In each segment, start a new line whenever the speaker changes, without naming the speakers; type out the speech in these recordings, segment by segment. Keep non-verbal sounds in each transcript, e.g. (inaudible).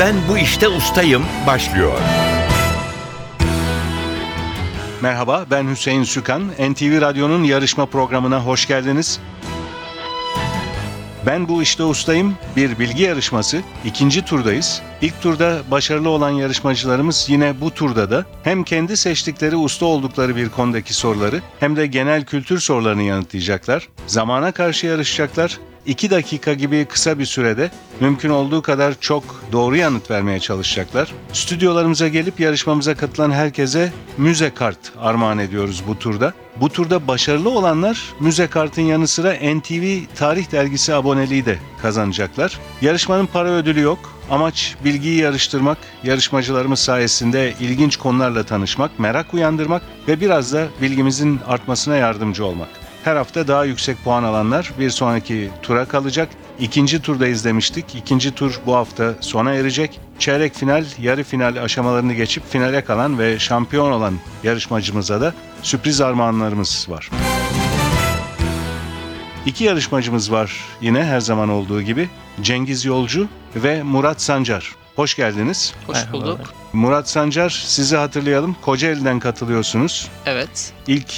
Ben bu işte ustayım başlıyor.
Merhaba, ben Hüseyin Sükan. NTV Radyo'nun yarışma programına hoş geldiniz. Ben bu işte ustayım. Bir bilgi yarışması. İkinci turdayız. İlk turda başarılı olan yarışmacılarımız yine bu turda da hem kendi seçtikleri usta oldukları bir konudaki soruları hem de genel kültür sorularını yanıtlayacaklar. Zamana karşı yarışacaklar. 2 dakika gibi kısa bir sürede mümkün olduğu kadar çok doğru yanıt vermeye çalışacaklar. Stüdyolarımıza gelip yarışmamıza katılan herkese müze kart armağan ediyoruz bu turda. Bu turda başarılı olanlar müze kartın yanı sıra NTV Tarih Dergisi aboneliği de kazanacaklar. Yarışmanın para ödülü yok. Amaç bilgiyi yarıştırmak, yarışmacılarımız sayesinde ilginç konularla tanışmak, merak uyandırmak ve biraz da bilgimizin artmasına yardımcı olmak. Her hafta daha yüksek puan alanlar bir sonraki tura kalacak. İkinci turda izlemiştik. İkinci tur bu hafta sona erecek. Çeyrek final, yarı final aşamalarını geçip finale kalan ve şampiyon olan yarışmacımıza da sürpriz armağanlarımız var. İki yarışmacımız var yine her zaman olduğu gibi. Cengiz Yolcu ve Murat Sancar. Hoş geldiniz.
Hoş bulduk.
Murat Sancar sizi hatırlayalım. Kocaeli'den katılıyorsunuz.
Evet.
İlk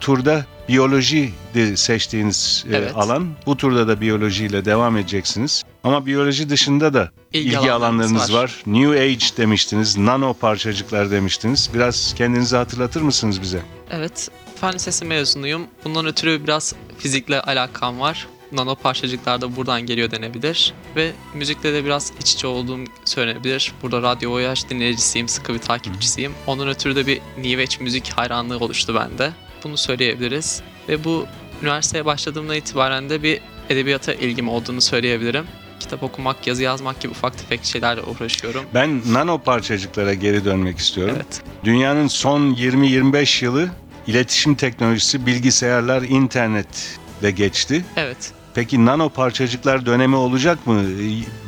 turda biyoloji de seçtiğiniz e,
Evet.
alan. Bu turda da biyolojiyle devam edeceksiniz. Ama biyoloji dışında da
İlgi
ilgi,
alanlarınız
var.
var.
New Age demiştiniz, nano parçacıklar demiştiniz. Biraz kendinizi hatırlatır mısınız bize?
Evet. Fen lisesi mezunuyum. Bundan ötürü biraz fizikle alakam var. Nano parçacıklar da buradan geliyor denebilir. Ve müzikle de biraz iç içe olduğum söylenebilir. Burada Radyo Voyage dinleyicisiyim, sıkı bir takipçisiyim. Onun ötürü de bir New Age müzik hayranlığı oluştu bende. Bunu söyleyebiliriz. Ve bu üniversiteye başladığımdan itibaren de bir edebiyata ilgim olduğunu söyleyebilirim. Kitap okumak, yazı yazmak gibi ufak tefek şeylerle uğraşıyorum.
Ben nano parçacıklara geri dönmek istiyorum.
Evet.
Dünyanın son 20-25 yılı iletişim teknolojisi, bilgisayarlar, internetle geçti.
Evet.
Peki nano parçacıklar dönemi olacak mı?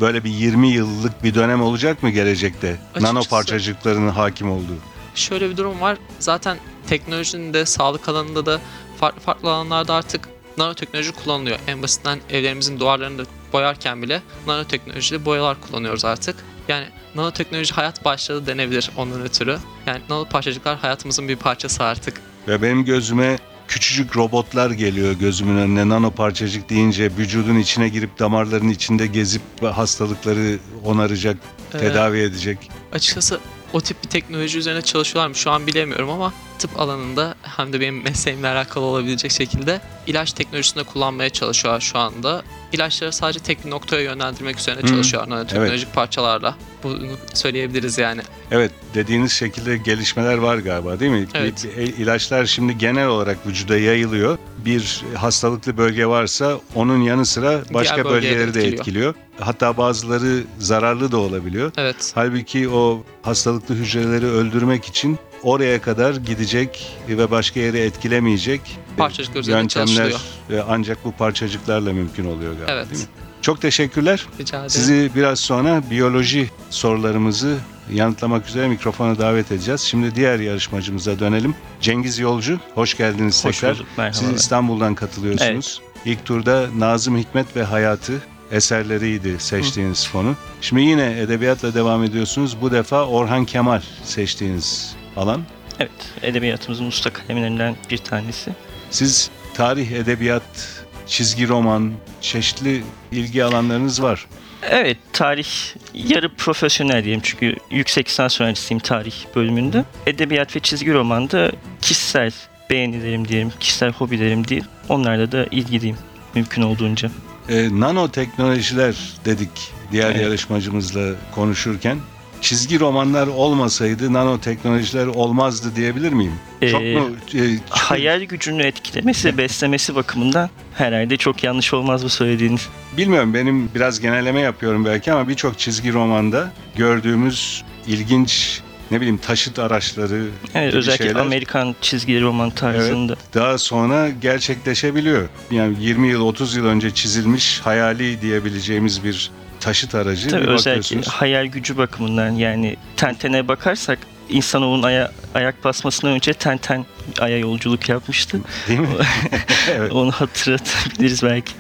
Böyle bir 20 yıllık bir dönem olacak mı gelecekte? Nano
Açıkçası-
parçacıkların hakim olduğu.
Şöyle bir durum var. Zaten teknolojinin de sağlık alanında da farklı farklı alanlarda artık nanoteknoloji kullanılıyor. En basitinden evlerimizin duvarlarını da boyarken bile nanoteknolojili boyalar kullanıyoruz artık. Yani nanoteknoloji hayat başladı denebilir ondan ötürü. Yani nano parçacıklar hayatımızın bir parçası artık.
Ve benim gözüme küçücük robotlar geliyor gözümün önüne nano parçacık deyince vücudun içine girip damarların içinde gezip hastalıkları onaracak,
Ee,
tedavi edecek.
Açıkçası o tip bir teknoloji üzerine çalışıyorlar mı şu an bilemiyorum ama tıp alanında hem de benim mesleğimle alakalı olabilecek şekilde ilaç teknolojisinde kullanmaya çalışıyorlar şu anda. İlaçları sadece tek bir noktaya yönlendirmek üzerine
Hı,
çalışıyorlar nanoteknolojik parçalarla. Bunu söyleyebiliriz yani.
Evet dediğiniz şekilde gelişmeler var galiba değil mi?
Evet.
İlaçlar şimdi genel olarak vücuda yayılıyor. Bir hastalıklı bölge varsa onun yanı sıra başka
Diğer de
bölgeleri de
etkiliyor.
etkiliyor. Hatta bazıları zararlı da olabiliyor.
Evet.
Halbuki o hastalıklı hücreleri öldürmek için oraya kadar gidecek ve başka yeri etkilemeyecek
Parçacıklar üzerinde
yöntemler
çalışılıyor.
e, ancak bu parçacıklarla mümkün oluyor galiba
Evet.
değil mi? Çok teşekkürler.
Rica ederim.
Sizi biraz sonra biyoloji sorularımızı yanıtlamak üzere mikrofona davet edeceğiz. Şimdi diğer yarışmacımıza dönelim. Cengiz Yolcu, hoş geldiniz
Hoş
tekrar.
bulduk.
Siz İstanbul'dan katılıyorsunuz. İlk turda Nazım Hikmet ve Hayatı eserleriydi seçtiğiniz konu. Şimdi yine edebiyatla devam ediyorsunuz. Bu defa Orhan Kemal seçtiğiniz alan.
Evet, edebiyatımızın usta kalemlerinden bir tanesi.
Siz tarih, edebiyat, çizgi roman, çeşitli ilgi alanlarınız var.
Evet, tarih yarı profesyonel diyeyim çünkü yüksek lisans öğrencisiyim tarih bölümünde. Edebiyat ve çizgi romanda kişisel beğenilerim diyelim, kişisel hobilerim değil. Onlarla da ilgiliyim mümkün olduğunca.
E, nanoteknolojiler dedik diğer
Evet.
yarışmacımızla konuşurken. Çizgi romanlar olmasaydı nanoteknolojiler olmazdı diyebilir miyim? Çok
Ee,
mu? e, çok-
Hayal gücünü etkilemesi beslemesi bakımından herhalde çok yanlış olmaz bu söylediğiniz.
Bilmiyorum benim biraz genelleme yapıyorum belki ama birçok çizgi romanda gördüğümüz ilginç ne bileyim taşıt araçları
Evet, özellikle
şeyler
Amerikan çizgi roman tarzında.
daha sonra gerçekleşebiliyor. Yani 20 yıl 30 yıl önce çizilmiş hayali diyebileceğimiz bir taşıt aracı
Tabii özellikle hayal gücü bakımından yani Tenten'e bakarsak insanoğlunun aya, ayak basmasından önce Tenten aya yolculuk yapmıştı.
Değil mi? (laughs) evet.
Onu hatırlatabiliriz belki.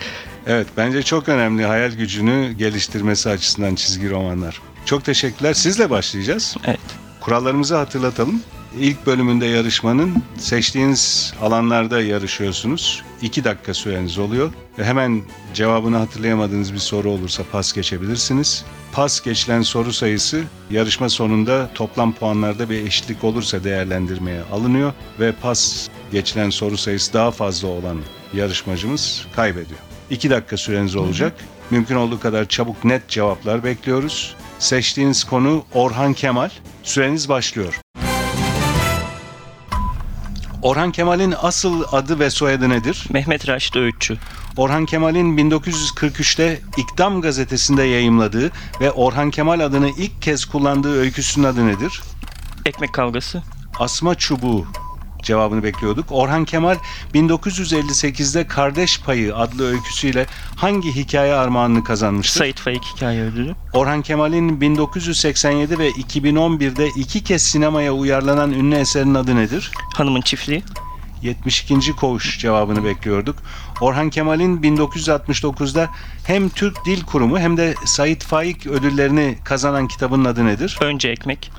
Evet bence çok önemli hayal gücünü geliştirmesi açısından çizgi romanlar. Çok teşekkürler. Sizle başlayacağız.
Evet.
Kurallarımızı hatırlatalım. İlk bölümünde yarışmanın seçtiğiniz alanlarda yarışıyorsunuz. 2 dakika süreniz oluyor. Ve hemen cevabını hatırlayamadığınız bir soru olursa pas geçebilirsiniz. Pas geçilen soru sayısı yarışma sonunda toplam puanlarda bir eşitlik olursa değerlendirmeye alınıyor. Ve pas geçilen soru sayısı daha fazla olan yarışmacımız kaybediyor. 2 dakika süreniz olacak. Mümkün olduğu kadar çabuk net cevaplar bekliyoruz. Seçtiğiniz konu Orhan Kemal. Süreniz başlıyor. Orhan Kemal'in asıl adı ve soyadı nedir?
Mehmet Raşit Öğütçü.
Orhan Kemal'in 1943'te İkdam gazetesinde yayımladığı ve Orhan Kemal adını ilk kez kullandığı öyküsünün adı nedir?
Ekmek kavgası.
Asma Çubuğu cevabını bekliyorduk. Orhan Kemal 1958'de Kardeş Payı adlı öyküsüyle hangi hikaye armağanını kazanmıştır?
Sait Faik hikaye ödülü.
Orhan Kemal'in 1987 ve 2011'de iki kez sinemaya uyarlanan ünlü eserinin adı nedir?
Hanımın çiftliği.
72. koğuş cevabını bekliyorduk. Orhan Kemal'in 1969'da hem Türk Dil Kurumu hem de Sait Faik ödüllerini kazanan kitabının adı nedir?
Önce ekmek.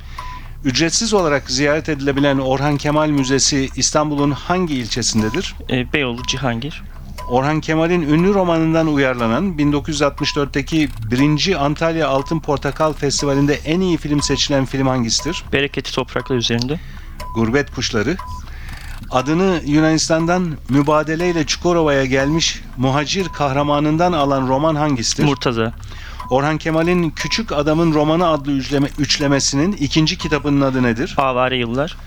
Ücretsiz olarak ziyaret edilebilen Orhan Kemal Müzesi İstanbul'un hangi ilçesindedir?
E, Beyoğlu Cihangir.
Orhan Kemal'in ünlü romanından uyarlanan 1964'teki 1. Antalya Altın Portakal Festivali'nde en iyi film seçilen film hangisidir?
Bereketi topraklar üzerinde.
Gurbet Kuşları. Adını Yunanistan'dan mübadeleyle Çukurova'ya gelmiş muhacir kahramanından alan roman hangisidir?
Murtaza.
Orhan Kemal'in Küçük Adamın Romanı adlı üçleme, üçlemesinin ikinci kitabının adı nedir?
Avare Yıllar.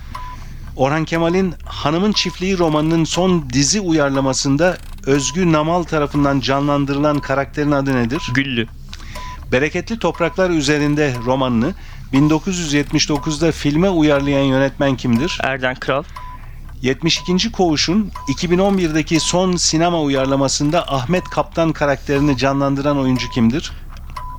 Orhan Kemal'in Hanımın Çiftliği romanının son dizi uyarlamasında Özgü Namal tarafından canlandırılan karakterin adı nedir?
Güllü.
Bereketli Topraklar Üzerinde romanını 1979'da filme uyarlayan yönetmen kimdir?
Erden Kral.
72. Koğuş'un 2011'deki son sinema uyarlamasında Ahmet Kaptan karakterini canlandıran oyuncu kimdir?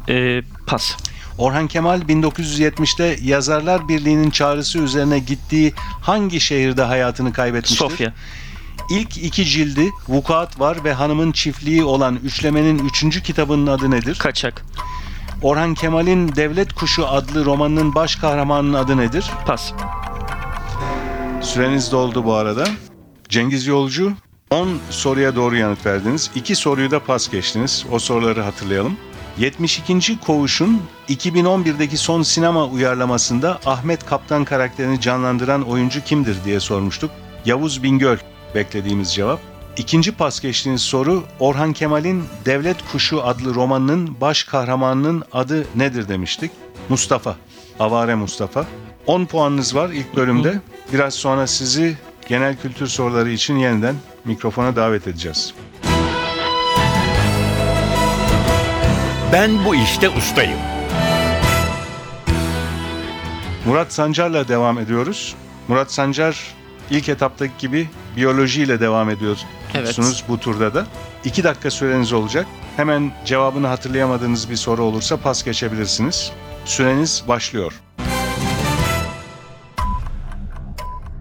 E, pas.
Orhan Kemal 1970'te Yazarlar Birliği'nin çağrısı üzerine gittiği hangi şehirde hayatını kaybetmiştir?
Sofya.
İlk iki cildi Vukuat Var ve Hanımın Çiftliği olan üçlemenin üçüncü kitabının adı nedir?
Kaçak.
Orhan Kemal'in Devlet Kuşu adlı romanının baş kahramanının adı nedir?
Pas.
Süreniz doldu bu arada. Cengiz Yolcu 10 soruya doğru yanıt verdiniz. 2 soruyu da pas geçtiniz. O soruları hatırlayalım. 72. Koğuş'un 2011'deki son sinema uyarlamasında Ahmet Kaptan karakterini canlandıran oyuncu kimdir diye sormuştuk. Yavuz Bingöl beklediğimiz cevap. İkinci pas geçtiğiniz soru Orhan Kemal'in Devlet Kuşu adlı romanının baş kahramanının adı nedir demiştik. Mustafa. Avare Mustafa. 10 puanınız var ilk bölümde. Biraz sonra sizi genel kültür soruları için yeniden mikrofona davet edeceğiz.
Ben bu işte ustayım.
Murat Sancar'la devam ediyoruz. Murat Sancar ilk etaptaki gibi biyolojiyle devam ediyorsunuz bu turda da. 2 dakika süreniz olacak. Hemen cevabını hatırlayamadığınız bir soru olursa pas geçebilirsiniz. Süreniz başlıyor.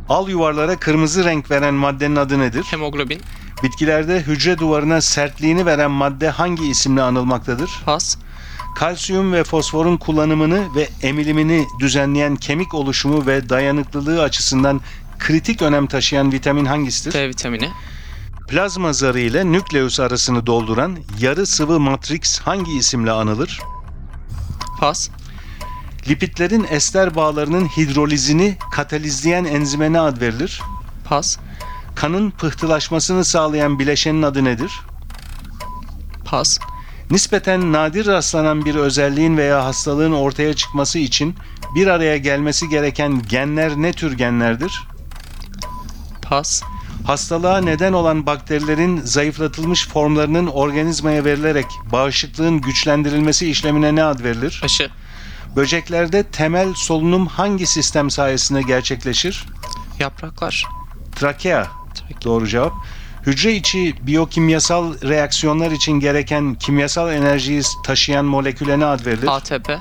Al yuvarlara kırmızı renk veren maddenin adı nedir?
Hemoglobin.
Bitkilerde hücre duvarına sertliğini veren madde hangi isimle anılmaktadır?
Pas.
Kalsiyum ve fosforun kullanımını ve emilimini düzenleyen kemik oluşumu ve dayanıklılığı açısından kritik önem taşıyan vitamin hangisidir?
D vitamini.
Plazma zarı ile nükleus arasını dolduran yarı sıvı matrix hangi isimle anılır?
Pas.
Lipitlerin ester bağlarının hidrolizini katalizleyen enzime ne ad verilir?
Pas.
Kanın pıhtılaşmasını sağlayan bileşenin adı nedir?
Pas.
Nispeten nadir rastlanan bir özelliğin veya hastalığın ortaya çıkması için bir araya gelmesi gereken genler ne tür genlerdir?
Pas.
Hastalığa neden olan bakterilerin zayıflatılmış formlarının organizmaya verilerek bağışıklığın güçlendirilmesi işlemine ne ad verilir?
Aşı.
Böceklerde temel solunum hangi sistem sayesinde gerçekleşir?
Yapraklar.
Trakea. Doğru cevap. Hücre içi biyokimyasal reaksiyonlar için gereken kimyasal enerjiyi taşıyan moleküle ne ad verilir?
ATP.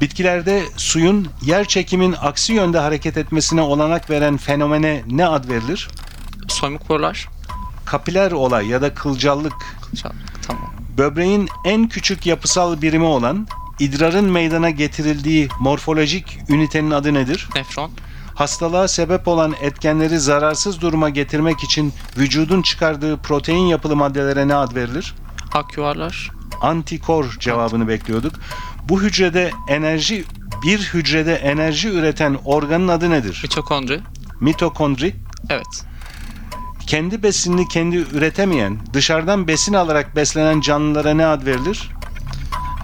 Bitkilerde suyun yer çekimin aksi yönde hareket etmesine olanak veren fenomene ne ad verilir?
Soymuk borular.
Kapiler olay ya da kılcallık.
Çaldık. Tamam.
Böbreğin en küçük yapısal birimi olan idrarın meydana getirildiği morfolojik ünitenin adı nedir?
Nefron.
Hastalığa sebep olan etkenleri zararsız duruma getirmek için vücudun çıkardığı protein yapılı maddelere ne ad verilir?
Ak yuvarlar.
Antikor cevabını bekliyorduk. Bu hücrede enerji bir hücrede enerji üreten organın adı nedir?
Mitokondri.
Mitokondri.
Evet.
Kendi besinini kendi üretemeyen, dışarıdan besin alarak beslenen canlılara ne ad verilir?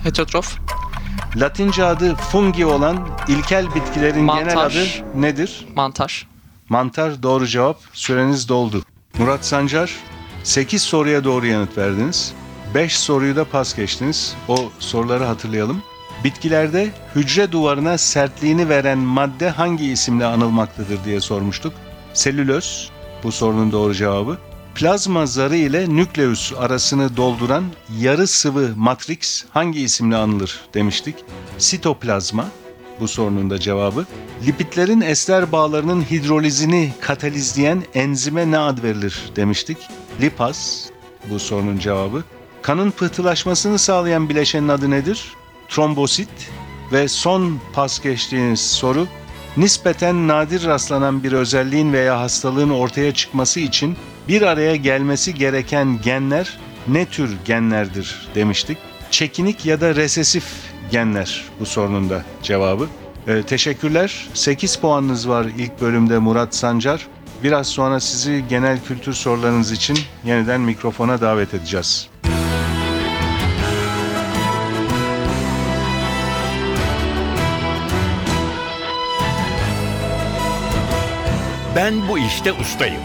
Heterotrof.
Latince adı fungi olan ilkel bitkilerin genel
Mantar.
adı nedir?
Mantar.
Mantar doğru cevap. Süreniz doldu. Murat Sancar 8 soruya doğru yanıt verdiniz. 5 soruyu da pas geçtiniz. O soruları hatırlayalım. Bitkilerde hücre duvarına sertliğini veren madde hangi isimle anılmaktadır diye sormuştuk. Selüloz bu sorunun doğru cevabı. Plazma zarı ile nükleus arasını dolduran yarı sıvı matrix hangi isimle anılır demiştik. Sitoplazma bu sorunun da cevabı. Lipitlerin ester bağlarının hidrolizini katalizleyen enzime ne ad verilir demiştik. Lipaz bu sorunun cevabı. Kanın pıhtılaşmasını sağlayan bileşenin adı nedir? Trombosit ve son pas geçtiğiniz soru nispeten nadir rastlanan bir özelliğin veya hastalığın ortaya çıkması için bir araya gelmesi gereken genler ne tür genlerdir demiştik. Çekinik ya da resesif genler bu sorunun da cevabı. Ee, teşekkürler. 8 puanınız var ilk bölümde Murat Sancar. Biraz sonra sizi genel kültür sorularınız için yeniden mikrofona davet edeceğiz.
Ben bu işte ustayım.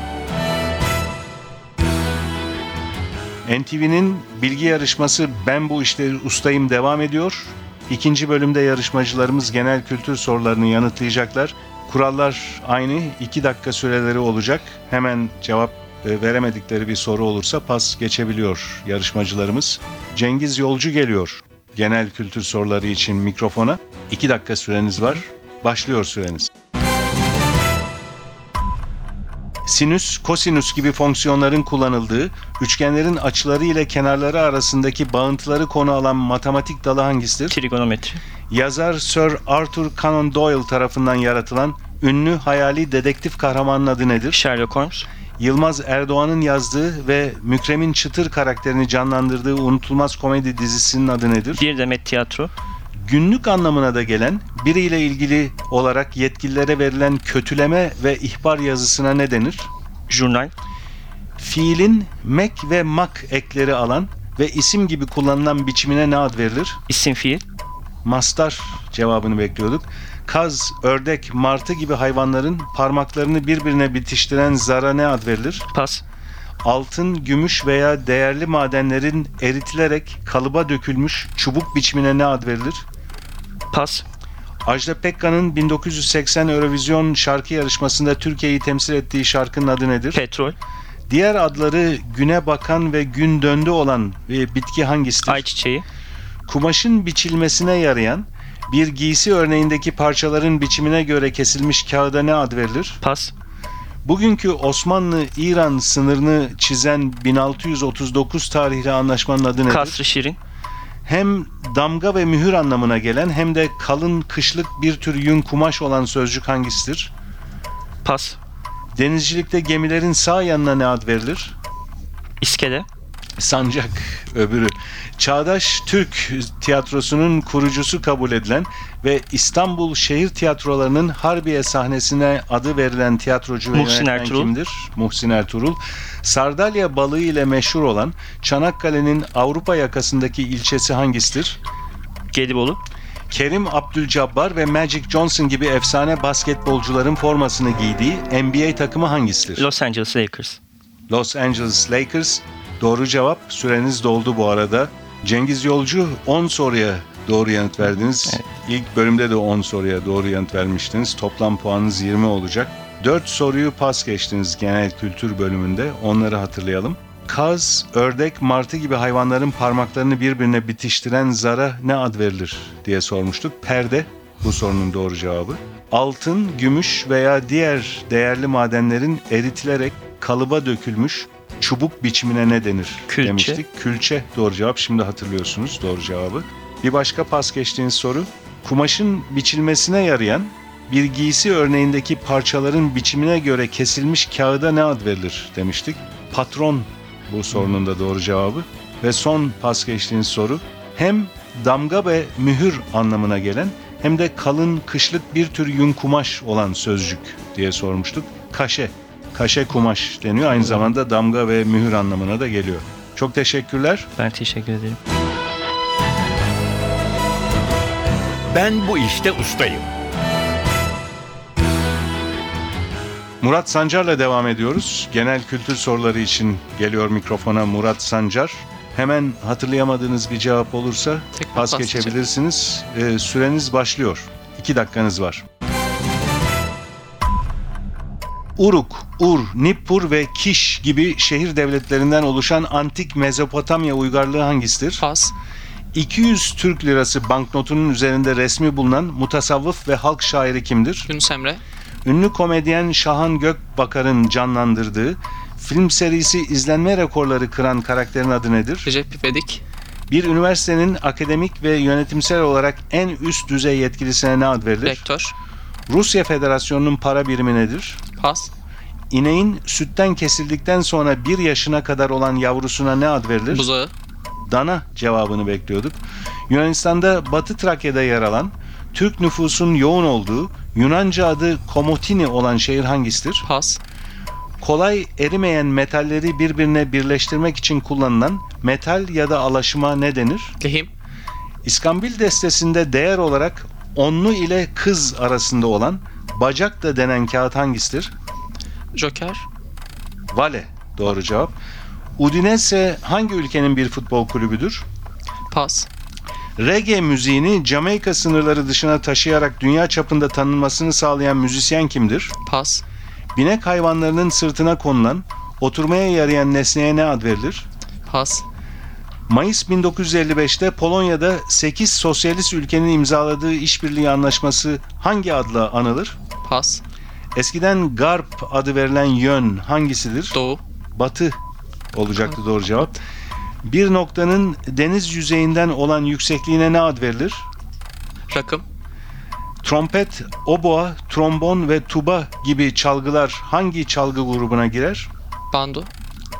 NTV'nin bilgi yarışması Ben Bu İşte Ustayım devam ediyor. İkinci bölümde yarışmacılarımız genel kültür sorularını yanıtlayacaklar. Kurallar aynı. 2 dakika süreleri olacak. Hemen cevap e, veremedikleri bir soru olursa pas geçebiliyor yarışmacılarımız. Cengiz Yolcu geliyor. Genel kültür soruları için mikrofona. 2 dakika süreniz var. Başlıyor süreniz. Sinüs, kosinüs gibi fonksiyonların kullanıldığı, üçgenlerin açıları ile kenarları arasındaki bağıntıları konu alan matematik dalı hangisidir?
Trigonometri.
Yazar Sir Arthur Conan Doyle tarafından yaratılan ünlü hayali dedektif kahramanın adı nedir?
Sherlock Holmes.
Yılmaz Erdoğan'ın yazdığı ve Mükremin Çıtır karakterini canlandırdığı unutulmaz komedi dizisinin adı nedir?
Bir demet tiyatro.
Günlük anlamına da gelen, biriyle ilgili olarak yetkililere verilen kötüleme ve ihbar yazısına ne denir?
Jurnal.
Fiilin mek ve mak ekleri alan ve isim gibi kullanılan biçimine ne ad verilir?
isim fiil.
Mastar cevabını bekliyorduk. Kaz, ördek, martı gibi hayvanların parmaklarını birbirine bitiştiren zara ne ad verilir?
Pas.
Altın, gümüş veya değerli madenlerin eritilerek kalıba dökülmüş çubuk biçimine ne ad verilir?
Pas.
Ajda Pekkan'ın 1980 Eurovision şarkı yarışmasında Türkiye'yi temsil ettiği şarkının adı nedir?
Petrol.
Diğer adları güne bakan ve gün döndü olan bir bitki hangisidir?
Ayçiçeği.
Kumaşın biçilmesine yarayan bir giysi örneğindeki parçaların biçimine göre kesilmiş kağıda ne ad verilir?
Pas.
Bugünkü Osmanlı-İran sınırını çizen 1639 tarihli anlaşmanın adı nedir?
Kasrı şirin.
Hem damga ve mühür anlamına gelen hem de kalın kışlık bir tür yün kumaş olan sözcük hangisidir?
Pas.
Denizcilikte gemilerin sağ yanına ne ad verilir?
İskele.
Sancak öbürü. Çağdaş Türk tiyatrosunun kurucusu kabul edilen ve İstanbul şehir tiyatrolarının Harbiye sahnesine adı verilen tiyatrocu
Muhsin Ertuğrul.
kimdir? Muhsin Ertuğrul. Sardalya balığı ile meşhur olan Çanakkale'nin Avrupa yakasındaki ilçesi hangisidir?
Gelibolu.
Kerim Abdülcabbar ve Magic Johnson gibi efsane basketbolcuların formasını giydiği NBA takımı hangisidir?
Los Angeles Lakers.
Los Angeles Lakers. Doğru cevap. Süreniz doldu bu arada. Cengiz Yolcu 10 soruya doğru yanıt verdiniz.
Evet.
İlk bölümde de 10 soruya doğru yanıt vermiştiniz. Toplam puanınız 20 olacak. 4 soruyu pas geçtiniz genel kültür bölümünde. Onları hatırlayalım. Kaz, ördek, martı gibi hayvanların parmaklarını birbirine bitiştiren zara ne ad verilir diye sormuştuk. Perde bu sorunun doğru cevabı. Altın, gümüş veya diğer değerli madenlerin eritilerek kalıba dökülmüş çubuk biçimine ne denir
Külçe.
demiştik. Külçe doğru cevap. Şimdi hatırlıyorsunuz doğru cevabı. Bir başka pas geçtiğiniz soru. Kumaşın biçilmesine yarayan bir giysi örneğindeki parçaların biçimine göre kesilmiş kağıda ne ad verilir demiştik. Patron bu sorunun da doğru cevabı. Ve son pas geçtiğiniz soru. Hem damga ve mühür anlamına gelen hem de kalın kışlık bir tür yün kumaş olan sözcük diye sormuştuk. Kaşe, kaşe kumaş deniyor. Aynı zamanda damga ve mühür anlamına da geliyor. Çok teşekkürler.
Ben teşekkür ederim.
Ben bu işte ustayım.
Murat Sancar'la devam ediyoruz. Genel kültür soruları için geliyor mikrofona Murat Sancar. Hemen hatırlayamadığınız bir cevap olursa
Tekrar
pas
pas
geçebilirsiniz. Ee, süreniz başlıyor. İki dakikanız var. Uruk, Ur, Nippur ve Kiş gibi şehir devletlerinden oluşan antik Mezopotamya uygarlığı hangisidir?
Pas.
200 Türk lirası banknotunun üzerinde resmi bulunan mutasavvıf ve halk şairi kimdir?
Yunus Emre.
Ünlü komedyen Şahan Gökbakar'ın canlandırdığı film serisi izlenme rekorları kıran karakterin adı nedir?
Recep İvedik.
Bir üniversitenin akademik ve yönetimsel olarak en üst düzey yetkilisine ne ad verilir?
Rektör.
Rusya Federasyonu'nun para birimi nedir?
Pas.
İneğin sütten kesildikten sonra bir yaşına kadar olan yavrusuna ne ad verilir?
Buzağı.
Dana cevabını bekliyorduk. Yunanistan'da Batı Trakya'da yer alan, Türk nüfusun yoğun olduğu, Yunanca adı Komotini olan şehir hangisidir?
Pas.
Kolay erimeyen metalleri birbirine birleştirmek için kullanılan metal ya da alaşıma ne denir?
Lehim.
İskambil destesinde değer olarak onlu ile kız arasında olan bacak da denen kağıt hangisidir?
Joker.
Vale doğru cevap. Udinese hangi ülkenin bir futbol kulübüdür?
Pas.
Reggae müziğini Jamaika sınırları dışına taşıyarak dünya çapında tanınmasını sağlayan müzisyen kimdir?
Pas.
Binek hayvanlarının sırtına konulan, oturmaya yarayan nesneye ne ad verilir?
Pas.
Mayıs 1955'te Polonya'da 8 sosyalist ülkenin imzaladığı işbirliği anlaşması hangi adla anılır?
Pas.
Eskiden Garp adı verilen yön hangisidir?
Doğu.
Batı olacaktı doğru cevap. Bir noktanın deniz yüzeyinden olan yüksekliğine ne ad verilir?
Rakım.
Trompet, oboa, trombon ve tuba gibi çalgılar hangi çalgı grubuna girer?
Bando.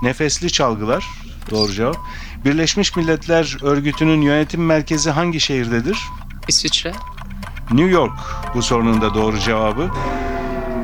Nefesli çalgılar. Doğru cevap. Birleşmiş Milletler Örgütü'nün yönetim merkezi hangi şehirdedir?
İsviçre.
New York bu sorunun da doğru cevabı.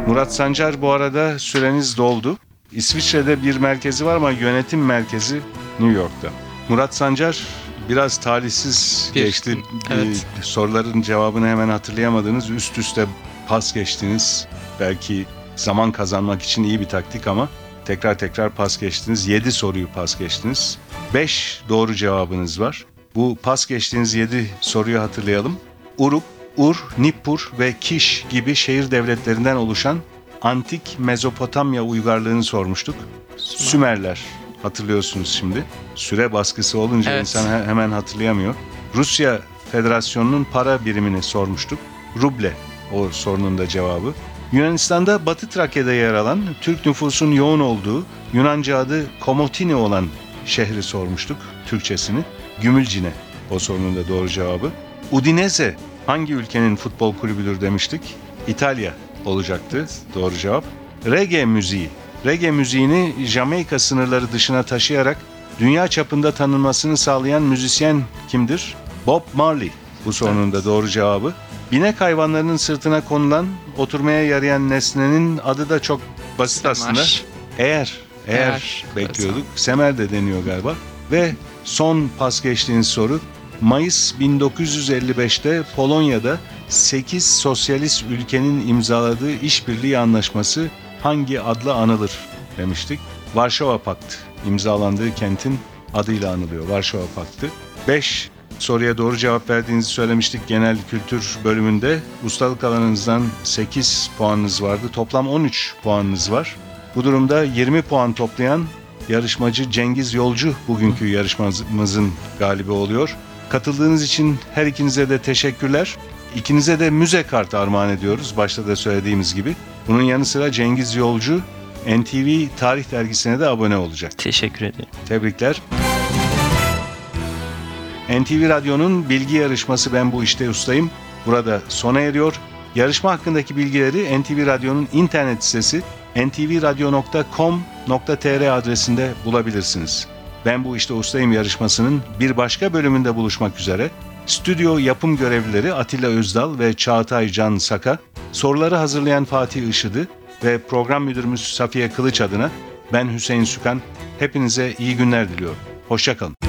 Murat Sancar bu arada süreniz doldu. İsviçre'de bir merkezi var ama yönetim merkezi New York'ta. Murat Sancar biraz talihsiz
Bir-
geçti.
evet.
Ee, soruların cevabını hemen hatırlayamadınız. Üst üste pas geçtiniz. Belki zaman kazanmak için iyi bir taktik ama tekrar tekrar pas geçtiniz. 7 soruyu pas geçtiniz. 5 doğru cevabınız var. Bu pas geçtiğiniz 7 soruyu hatırlayalım. Uruk, Ur, Nippur ve Kiş gibi şehir devletlerinden oluşan antik Mezopotamya uygarlığını sormuştuk. Sümerler hatırlıyorsunuz şimdi. Süre baskısı olunca
Evet.
insan he- hemen hatırlayamıyor. Rusya Federasyonu'nun para birimini sormuştuk. Ruble o sorunun da cevabı. Yunanistan'da Batı Trakya'da yer alan Türk nüfusun yoğun olduğu Yunanca adı Komotini olan şehri sormuştuk Türkçesini. Gümülcine o sorunun da doğru cevabı. Udinese hangi ülkenin futbol kulübüdür demiştik? İtalya olacaktı doğru cevap. Reggae müziği. Reggae müziğini Jamaika sınırları dışına taşıyarak dünya çapında tanınmasını sağlayan müzisyen kimdir? Bob Marley bu sorunun da doğru cevabı. Binek hayvanlarının sırtına konulan oturmaya yarayan nesnenin adı da çok basit aslında. Eğer, eğer,
Eğer,
bekliyorduk. Semer de deniyor galiba. Ve son pas geçtiğiniz soru. Mayıs 1955'te Polonya'da 8 sosyalist ülkenin imzaladığı işbirliği anlaşması hangi adla anılır demiştik. Varşova Pakt imzalandığı kentin adıyla anılıyor. Varşova Paktı. 5 soruya doğru cevap verdiğinizi söylemiştik genel kültür bölümünde. Ustalık alanınızdan 8 puanınız vardı. Toplam 13 puanınız var. Bu durumda 20 puan toplayan yarışmacı Cengiz Yolcu bugünkü yarışmamızın galibi oluyor. Katıldığınız için her ikinize de teşekkürler. İkinize de müze kartı armağan ediyoruz başta da söylediğimiz gibi. Bunun yanı sıra Cengiz Yolcu NTV Tarih Dergisi'ne de abone olacak.
Teşekkür ederim.
Tebrikler. NTV Radyo'nun bilgi yarışması Ben Bu İşte Ustayım burada sona eriyor. Yarışma hakkındaki bilgileri NTV Radyo'nun internet sitesi ntvradio.com.tr adresinde bulabilirsiniz. Ben Bu İşte Ustayım yarışmasının bir başka bölümünde buluşmak üzere. Stüdyo yapım görevlileri Atilla Özdal ve Çağatay Can Saka, soruları hazırlayan Fatih Işıdı ve program müdürümüz Safiye Kılıç adına ben Hüseyin Sükan. Hepinize iyi günler diliyorum. Hoşçakalın.